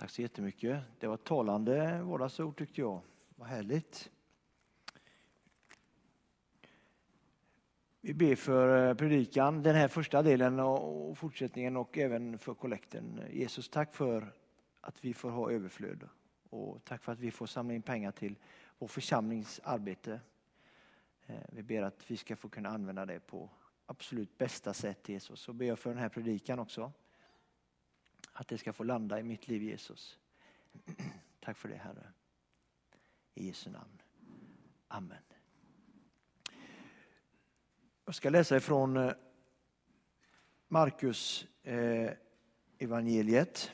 Tack så jättemycket. Det var talande vardagsord tyckte jag. Vad härligt. Vi ber för eh, predikan, den här första delen och fortsättningen och även för kollekten. Jesus, tack för att vi får ha överflöd och tack för att vi får samla in pengar till vår församlings arbete. Eh, vi ber att vi ska få kunna använda det på absolut bästa sätt Jesus. Så ber jag för den här predikan också. Att det ska få landa i mitt liv Jesus. Tack för det Herre. I Jesu namn. Amen. Jag ska läsa ifrån eh, Markus eh, evangeliet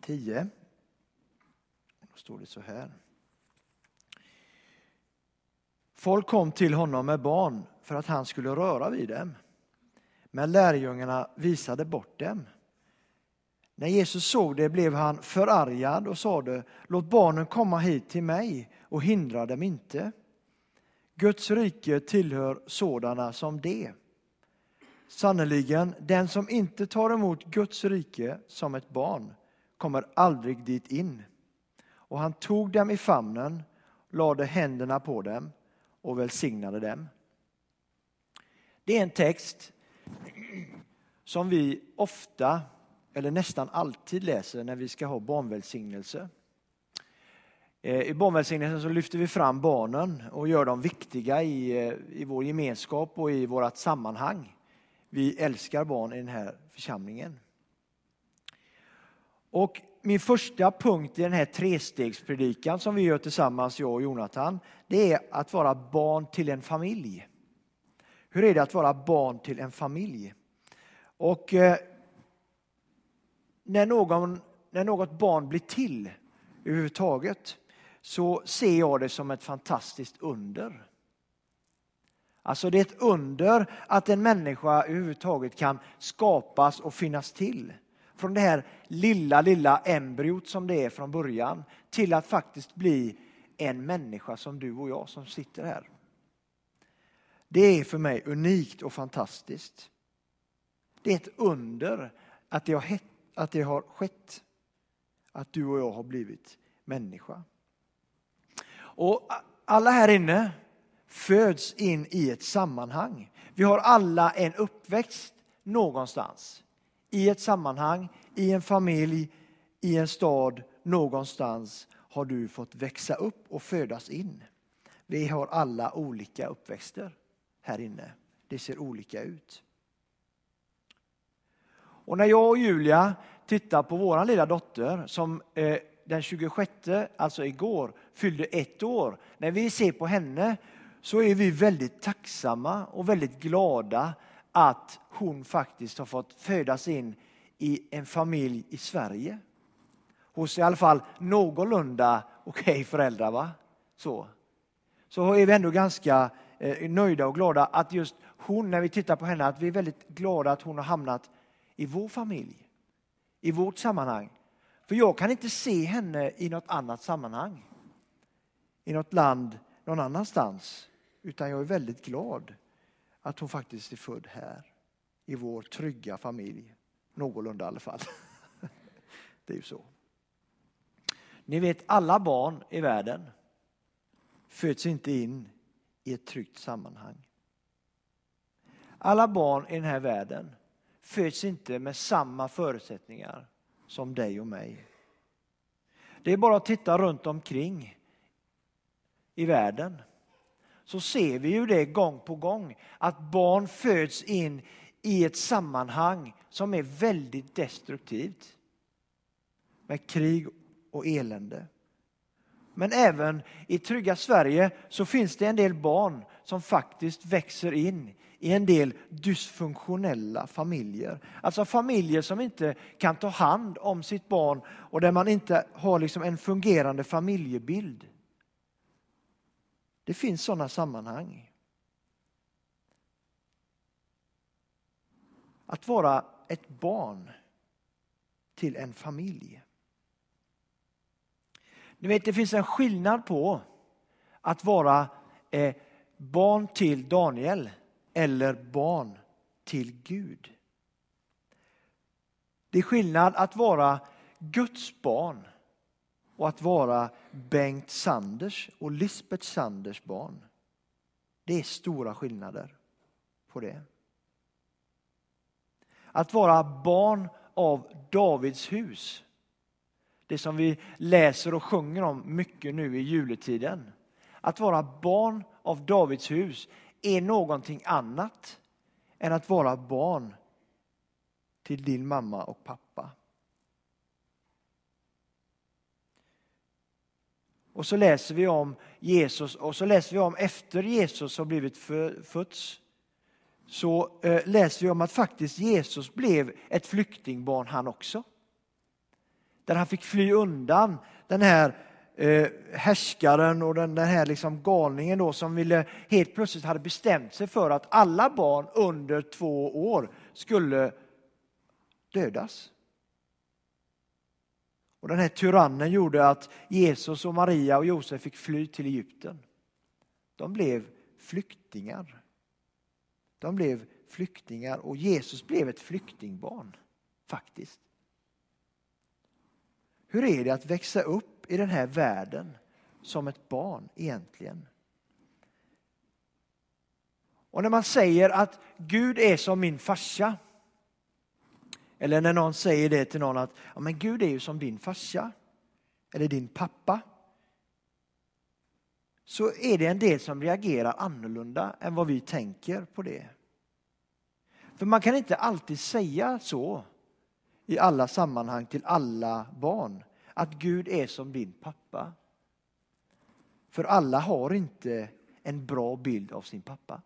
10. Då står det så här. Folk kom till honom med barn för att han skulle röra vid dem. Men lärjungarna visade bort dem. När Jesus såg det blev han förargad och sade, låt barnen komma hit till mig och hindra dem inte. Guds rike tillhör sådana som det. Sannerligen, den som inte tar emot Guds rike som ett barn kommer aldrig dit in. Och han tog dem i famnen, lade händerna på dem och välsignade dem. Det är en text som vi ofta, eller nästan alltid läser när vi ska ha barnvälsignelse. Eh, I barnvälsignelsen så lyfter vi fram barnen och gör dem viktiga i, eh, i vår gemenskap och i vårt sammanhang. Vi älskar barn i den här församlingen. Och min första punkt i den här trestegspredikan som vi gör tillsammans, jag och Jonathan, det är att vara barn till en familj. Hur är det att vara barn till en familj? Och eh, när, någon, när något barn blir till överhuvudtaget så ser jag det som ett fantastiskt under. Alltså det är ett under att en människa överhuvudtaget kan skapas och finnas till. Från det här lilla, lilla embryot som det är från början till att faktiskt bli en människa som du och jag som sitter här. Det är för mig unikt och fantastiskt. Det är ett under att det har, att det har skett. Att du och jag har blivit människa. Och alla här inne föds in i ett sammanhang. Vi har alla en uppväxt någonstans. I ett sammanhang, i en familj, i en stad, någonstans har du fått växa upp och födas in. Vi har alla olika uppväxter här inne. Det ser olika ut. Och när jag och Julia tittar på vår lilla dotter som eh, den 26, alltså igår, fyllde ett år. När vi ser på henne så är vi väldigt tacksamma och väldigt glada att hon faktiskt har fått födas in i en familj i Sverige. Hos i alla fall någorlunda okej okay föräldrar. Va? Så. så är vi ändå ganska eh, nöjda och glada att just hon, när vi tittar på henne, att vi är väldigt glada att hon har hamnat i vår familj. I vårt sammanhang. För jag kan inte se henne i något annat sammanhang. I något land någon annanstans. Utan jag är väldigt glad att hon faktiskt är född här. I vår trygga familj. Någorlunda i alla fall. Det är ju så. Ni vet, alla barn i världen föds inte in i ett tryggt sammanhang. Alla barn i den här världen föds inte med samma förutsättningar som dig och mig. Det är bara att titta runt omkring i världen så ser vi ju det gång på gång att barn föds in i ett sammanhang som är väldigt destruktivt. Med krig och elände. Men även i trygga Sverige så finns det en del barn som faktiskt växer in i en del dysfunktionella familjer. Alltså familjer som inte kan ta hand om sitt barn och där man inte har liksom en fungerande familjebild. Det finns sådana sammanhang. Att vara ett barn till en familj. Ni vet, det finns en skillnad på att vara eh, barn till Daniel eller barn till Gud. Det är skillnad att vara Guds barn och att vara Bengt Sanders och Lisbeth Sanders barn. Det är stora skillnader på det. Att vara barn av Davids hus. Det som vi läser och sjunger om mycket nu i juletiden. Att vara barn av Davids hus är någonting annat än att vara barn till din mamma och pappa. Och så läser vi om Jesus och så läser vi om efter Jesus har blivit fötts så eh, läser vi om att faktiskt Jesus blev ett flyktingbarn han också. Där han fick fly undan den här eh, härskaren och den, den här liksom galningen då som ville, helt plötsligt hade bestämt sig för att alla barn under två år skulle dödas. Och den här tyrannen gjorde att Jesus och Maria och Josef fick fly till Egypten. De blev flyktingar. De blev flyktingar och Jesus blev ett flyktingbarn, faktiskt. Hur är det att växa upp i den här världen som ett barn egentligen? Och när man säger att Gud är som min farsa, eller när någon säger det till någon att ja, men Gud är ju som din farsa, eller din pappa, så är det en del som reagerar annorlunda än vad vi tänker på det. För man kan inte alltid säga så i alla sammanhang till alla barn, att Gud är som din pappa. För alla har inte en bra bild av sin pappa.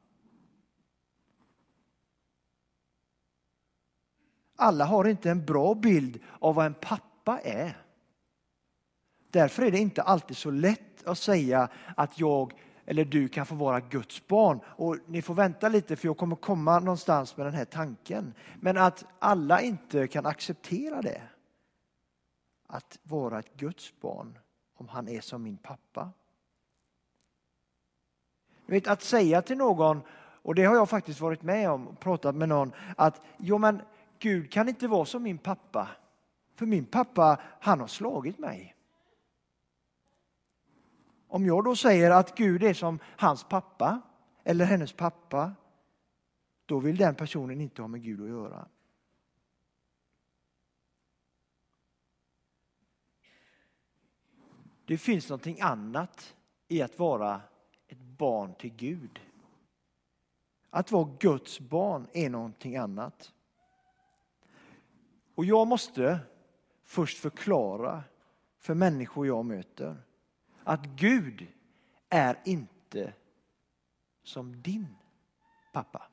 Alla har inte en bra bild av vad en pappa är. Därför är det inte alltid så lätt att säga att jag eller du kan få vara Guds barn. Och ni får vänta lite för jag kommer komma någonstans med den här tanken. Men att alla inte kan acceptera det. Att vara ett Guds barn om han är som min pappa. Du vet, att säga till någon, och det har jag faktiskt varit med om, och pratat med någon, att jo men Gud kan inte vara som min pappa. För min pappa, han har slagit mig. Om jag då säger att Gud är som hans pappa eller hennes pappa, då vill den personen inte ha med Gud att göra. Det finns någonting annat i att vara ett barn till Gud. Att vara Guds barn är någonting annat. Och jag måste först förklara för människor jag möter att Gud är inte som din pappa.